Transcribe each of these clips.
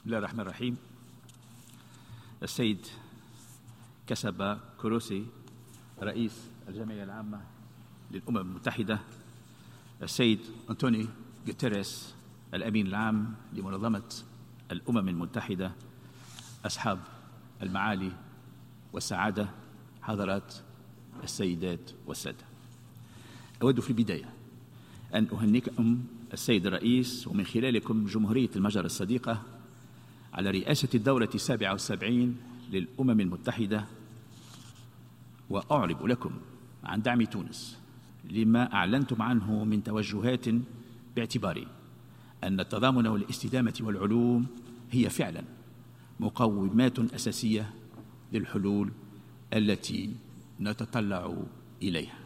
بسم الله الرحمن الرحيم. السيد كسب كروسي رئيس الجمعية العامة للأمم المتحدة. السيد أنتوني جوتيريس الأمين العام لمنظمة الأمم المتحدة. أصحاب المعالي والسعادة حضرات السيدات والسادة. أود في البداية أن أهنئكم السيد الرئيس ومن خلالكم جمهورية المجر الصديقة على رئاسة الدورة السابعة والسبعين للأمم المتحدة. وأعرب لكم عن دعم تونس لما أعلنتم عنه من توجهات باعتبار أن التضامن والاستدامة والعلوم هي فعلا مقومات أساسية للحلول التي نتطلع إليها.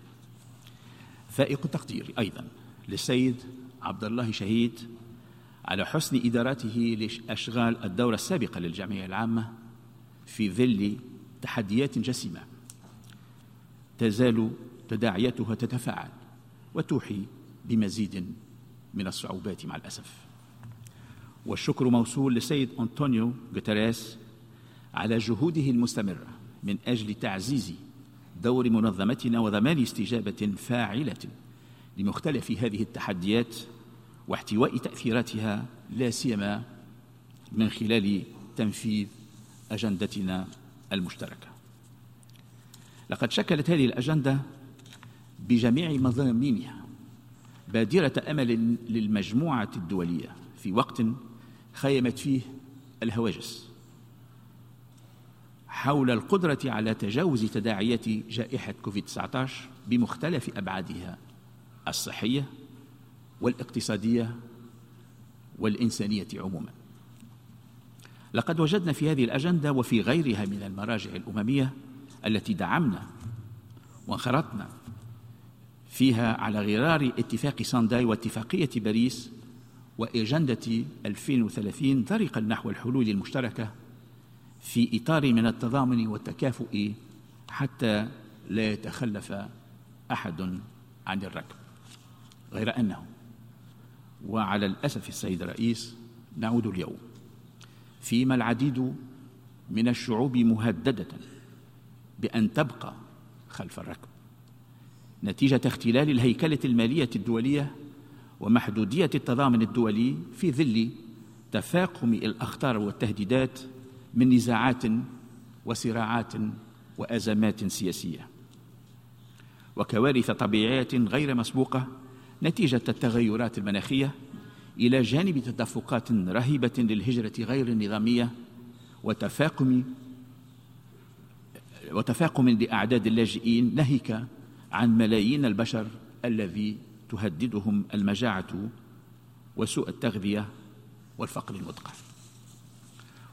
فائق التقدير أيضا للسيد عبد الله شهيد على حسن إدارته لأشغال الدورة السابقة للجمعية العامة في ظل تحديات جسيمة تزال تداعياتها تتفاعل وتوحي بمزيد من الصعوبات مع الأسف. والشكر موصول للسيد أنطونيو غوتيريس على جهوده المستمرة من أجل تعزيز دور منظمتنا وضمان استجابة فاعلة لمختلف هذه التحديات واحتواء تأثيراتها لا سيما من خلال تنفيذ أجندتنا المشتركة. لقد شكلت هذه الأجندة بجميع مضامينها بادرة أمل للمجموعة الدولية في وقت خيمت فيه الهواجس. حول القدرة على تجاوز تداعيات جائحة كوفيد 19 بمختلف أبعادها الصحية والاقتصادية والإنسانية عموما. لقد وجدنا في هذه الأجندة وفي غيرها من المراجع الأممية التي دعمنا وانخرطنا فيها على غرار اتفاق سانداي واتفاقية باريس واجنده 2030 طريقا نحو الحلول المشتركة في إطار من التضامن والتكافؤ حتى لا يتخلف أحد عن الركب غير أنه وعلى الأسف السيد الرئيس نعود اليوم فيما العديد من الشعوب مهددة بأن تبقى خلف الركب. نتيجة اختلال الهيكلة المالية الدولية ومحدودية التضامن الدولي في ظل تفاقم الأخطار والتهديدات من نزاعات وصراعات وأزمات سياسية. وكوارث طبيعية غير مسبوقة نتيجة التغيرات المناخية إلى جانب تدفقات رهيبة للهجرة غير النظامية وتفاقم وتفاقم لأعداد اللاجئين ناهيك عن ملايين البشر الذي تهددهم المجاعة وسوء التغذية والفقر المدقع.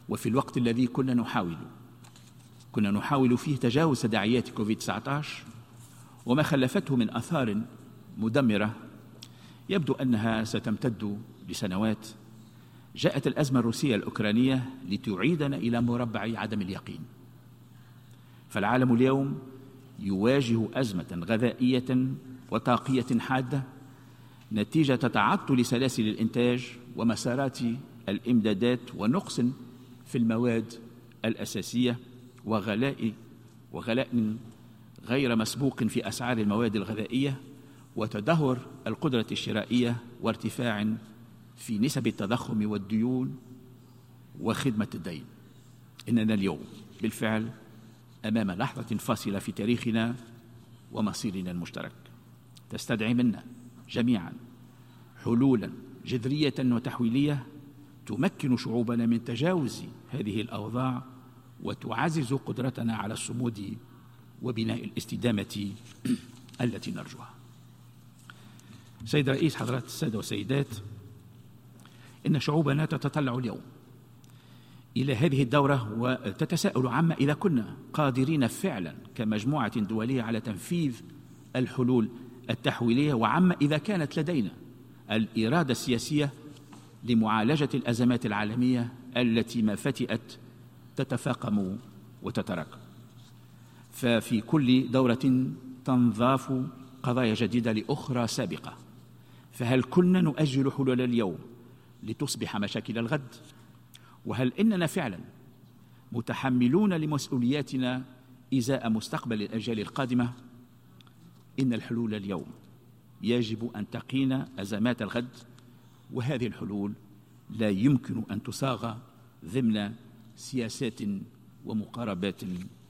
وفي الوقت الذي كنا نحاول كنا نحاول فيه تجاوز تداعيات كوفيد 19 وما خلفته من آثار مدمرة يبدو أنها ستمتد لسنوات. جاءت الأزمة الروسية الأوكرانية لتعيدنا إلى مربع عدم اليقين. فالعالم اليوم يواجه أزمة غذائية وطاقية حادة نتيجة تعطل سلاسل الإنتاج ومسارات الإمدادات ونقص في المواد الأساسية وغلاء وغلاء غير مسبوق في أسعار المواد الغذائية وتدهور القدرة الشرائية وارتفاع في نسب التضخم والديون وخدمة الدين. إننا اليوم بالفعل أمام لحظة فاصلة في تاريخنا ومصيرنا المشترك. تستدعي منا جميعا حلولا جذرية وتحويلية تمكن شعوبنا من تجاوز هذه الأوضاع وتعزز قدرتنا على الصمود وبناء الاستدامة التي نرجوها. سيد رئيس حضرات السادة والسيدات إن شعوبنا تتطلع اليوم إلى هذه الدورة وتتساءل عما إذا كنا قادرين فعلا كمجموعة دولية على تنفيذ الحلول التحويلية وعما إذا كانت لدينا الإرادة السياسية لمعالجة الأزمات العالمية التي ما فتئت تتفاقم وتتراكم ففي كل دورة تنضاف قضايا جديدة لأخرى سابقة. فهل كنا نؤجل حلول اليوم لتصبح مشاكل الغد؟ وهل إننا فعلا متحملون لمسؤولياتنا إزاء مستقبل الأجيال القادمة؟ إن الحلول اليوم يجب أن تقينا أزمات الغد وهذه الحلول لا يمكن أن تصاغ ضمن سياسات ومقاربات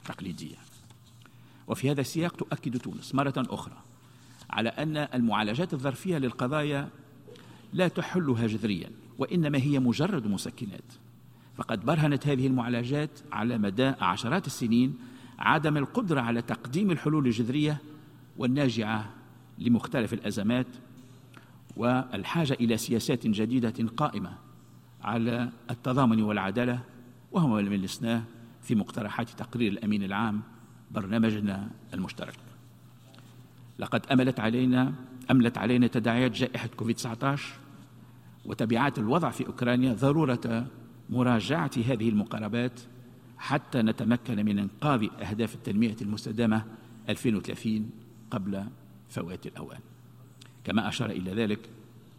تقليدية. وفي هذا السياق تؤكد تونس مرة أخرى على أن المعالجات الظرفية للقضايا لا تحلها جذريا وإنما هي مجرد مسكنات. فقد برهنت هذه المعالجات على مدى عشرات السنين عدم القدرة على تقديم الحلول الجذرية والناجعة لمختلف الأزمات والحاجة إلى سياسات جديدة قائمة على التضامن والعدالة وهو ما لمسناه في مقترحات تقرير الأمين العام برنامجنا المشترك. لقد أملت علينا أملت علينا تداعيات جائحة كوفيد 19 وتبعات الوضع في أوكرانيا ضرورة مراجعة هذه المقاربات حتى نتمكن من إنقاذ أهداف التنمية المستدامة 2030 قبل فوات الأوان. كما أشار إلى ذلك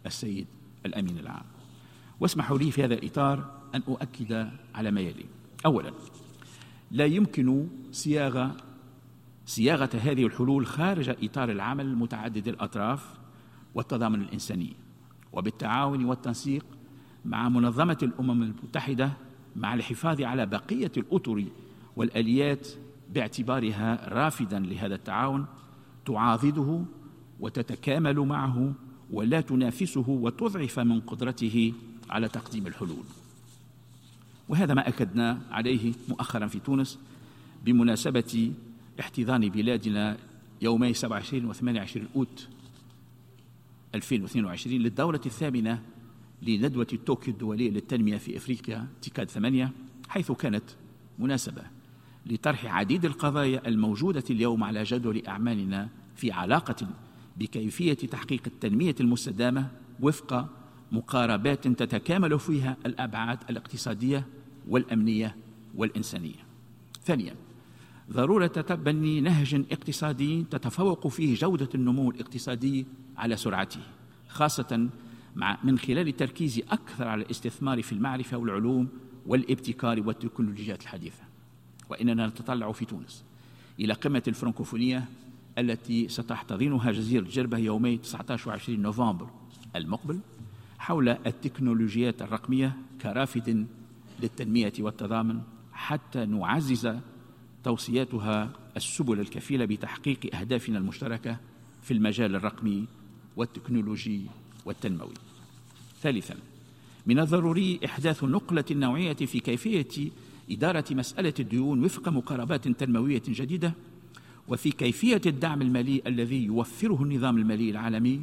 السيد الأمين العام. واسمحوا لي في هذا الإطار أن أؤكد على ما يلي. اولا لا يمكن صياغة صياغة هذه الحلول خارج إطار العمل المتعدد الأطراف والتضامن الإنساني وبالتعاون والتنسيق مع منظمة الأمم المتحدة مع الحفاظ على بقية الأطر والآليات باعتبارها رافدا لهذا التعاون تعاضده وتتكامل معه ولا تنافسه وتضعف من قدرته على تقديم الحلول. وهذا ما أكدنا عليه مؤخرا في تونس بمناسبة احتضان بلادنا يومي 27 و 28 أوت 2022 للدورة الثامنة لندوة طوكيو الدولية للتنمية في أفريقيا تيكاد ثمانية حيث كانت مناسبة لطرح عديد القضايا الموجودة اليوم على جدول أعمالنا في علاقة بكيفية تحقيق التنمية المستدامة وفق مقاربات تتكامل فيها الأبعاد الاقتصادية والأمنية والإنسانية. ثانيا ضرورة تبني نهج اقتصادي تتفوق فيه جودة النمو الاقتصادي على سرعته خاصة مع من خلال التركيز أكثر على الاستثمار في المعرفة والعلوم والابتكار والتكنولوجيات الحديثة. وإننا نتطلع في تونس إلى قمة الفرنكوفونية التي ستحتضنها جزيرة جربة يومي 19 و 20 نوفمبر المقبل حول التكنولوجيات الرقمية كرافد للتنمية والتضامن حتى نعزز توصياتها السبل الكفيلة بتحقيق أهدافنا المشتركة في المجال الرقمي والتكنولوجي والتنموي. ثالثا من الضروري إحداث نقلة نوعية في كيفية إدارة مسألة الديون وفق مقاربات تنموية جديدة وفي كيفية الدعم المالي الذي يوفره النظام المالي العالمي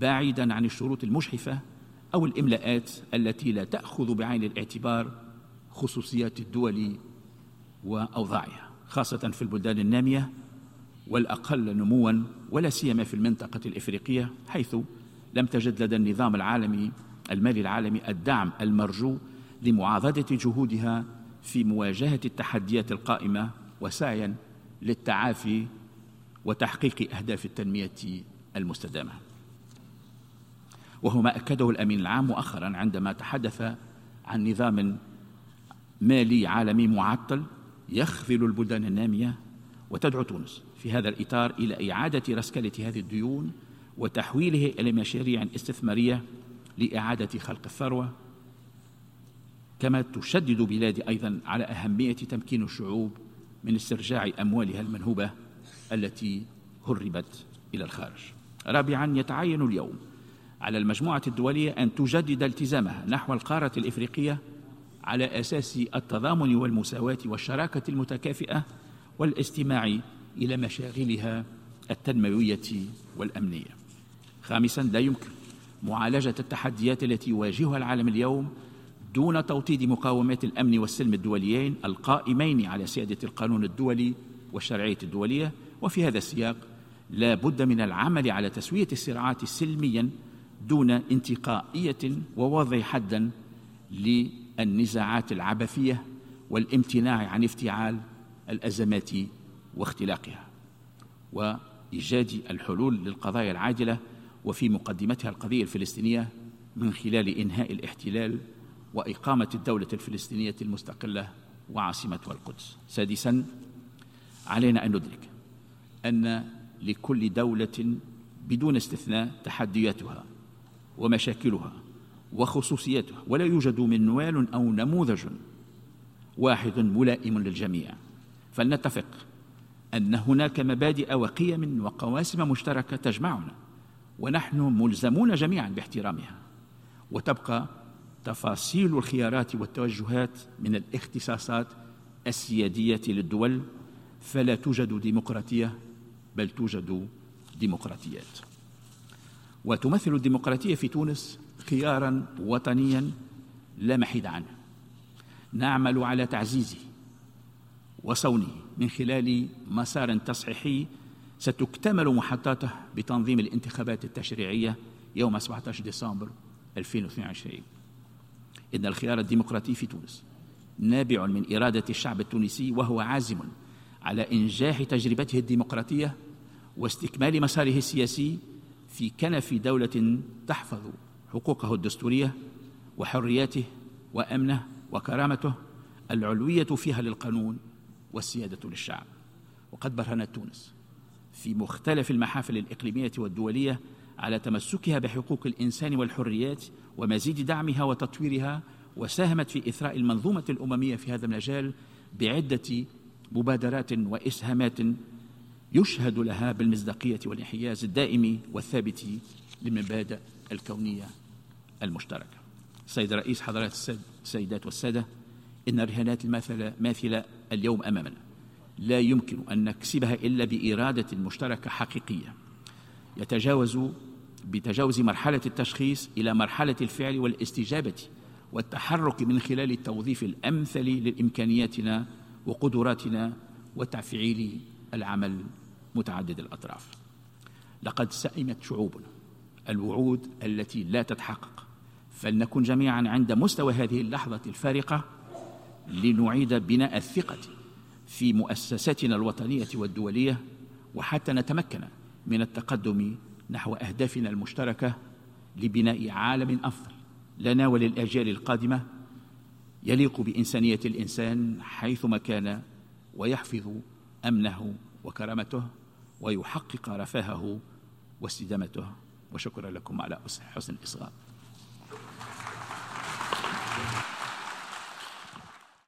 بعيدا عن الشروط المجحفة أو الإملاءات التي لا تأخذ بعين الاعتبار خصوصيات الدول وأوضاعها خاصة في البلدان النامية والأقل نموا ولا سيما في المنطقة الإفريقية حيث لم تجد لدى النظام العالمي المالي العالمي الدعم المرجو لمعاضدة جهودها في مواجهة التحديات القائمة وسعيا للتعافي وتحقيق أهداف التنمية المستدامة. وهو ما أكده الأمين العام مؤخرا عندما تحدث عن نظام مالي عالمي معطل يخذل البلدان النامية وتدعو تونس في هذا الإطار إلى إعادة رسكلة هذه الديون وتحويله إلى مشاريع استثمارية لإعادة خلق الثروة. كما تشدد بلادي أيضا على أهمية تمكين الشعوب من استرجاع أموالها المنهوبة التي هربت إلى الخارج. رابعا يتعين اليوم على المجموعة الدولية أن تجدد التزامها نحو القارة الإفريقية على أساس التضامن والمساواة والشراكة المتكافئة والاستماع إلى مشاغلها التنموية والأمنية. خامسا لا يمكن معالجة التحديات التي يواجهها العالم اليوم دون توطيد مقاومات الأمن والسلم الدوليين القائمين على سيادة القانون الدولي والشرعية الدولية. وفي هذا السياق لا بد من العمل على تسوية الصراعات سلميا دون انتقائية ووضع حدا للنزاعات العبثية والامتناع عن افتعال الأزمات واختلاقها وإيجاد الحلول للقضايا العاجلة وفي مقدمتها القضية الفلسطينية من خلال إنهاء الاحتلال وإقامة الدولة الفلسطينية المستقلة وعاصمتها القدس. سادسا علينا أن ندرك أن لكل دولة بدون استثناء تحدياتها ومشاكلها وخصوصياتها ولا يوجد منوال أو نموذج واحد ملائم للجميع. فلنتفق أن هناك مبادئ وقيم وقواسم مشتركة تجمعنا ونحن ملزمون جميعا باحترامها. وتبقى تفاصيل الخيارات والتوجهات من الاختصاصات السيادية للدول فلا توجد ديمقراطية بل توجد ديمقراطيات. وتمثل الديمقراطية في تونس خيارا وطنيا لا محيد عنه. نعمل على تعزيزه وصونه من خلال مسار تصحيحي ستكتمل محطاته بتنظيم الانتخابات التشريعية يوم 17 ديسمبر 2022 إن الخيار الديمقراطي في تونس نابع من إرادة الشعب التونسي وهو عازم على إنجاح تجربته الديمقراطية واستكمال مساره السياسي في كنف دولة تحفظ حقوقه الدستورية وحرياته وأمنه وكرامته العلوية فيها للقانون والسيادة للشعب. وقد برهنت تونس في مختلف المحافل الإقليمية والدولية على تمسكها بحقوق الإنسان والحريات ومزيد دعمها وتطويرها وساهمت في إثراء المنظومة الأممية في هذا المجال بعدة مبادرات وإسهامات يشهد لها بالمصداقية والانحياز الدائم والثابت للمبادئ الكونية. المشتركة. سيد الرئيس حضرات السيدات والسادة إن الرهانات الماثلة ماثلة اليوم أمامنا. لا يمكن أن نكسبها إلا بإرادة مشتركة حقيقية. يتجاوز بتجاوز مرحلة التشخيص إلى مرحلة الفعل والاستجابة والتحرك من خلال التوظيف الأمثل لإمكانياتنا وقدراتنا وتفعيل العمل متعدد الأطراف. لقد سئمت شعوبنا الوعود التي لا تتحقق. فلنكن جميعا عند مستوى هذه اللحظة الفارقة لنعيد بناء الثقة في مؤسساتنا الوطنية والدولية وحتى نتمكن من التقدم نحو أهدافنا المشتركة لبناء عالم أفضل لنا وللاجيال القادمة. يليق بإنسانية الإنسان حيثما كان ويحفظ أمنه وكرامته ويحقق رفاهه واستدامته. وشكرا لكم على حسن الإصغاء.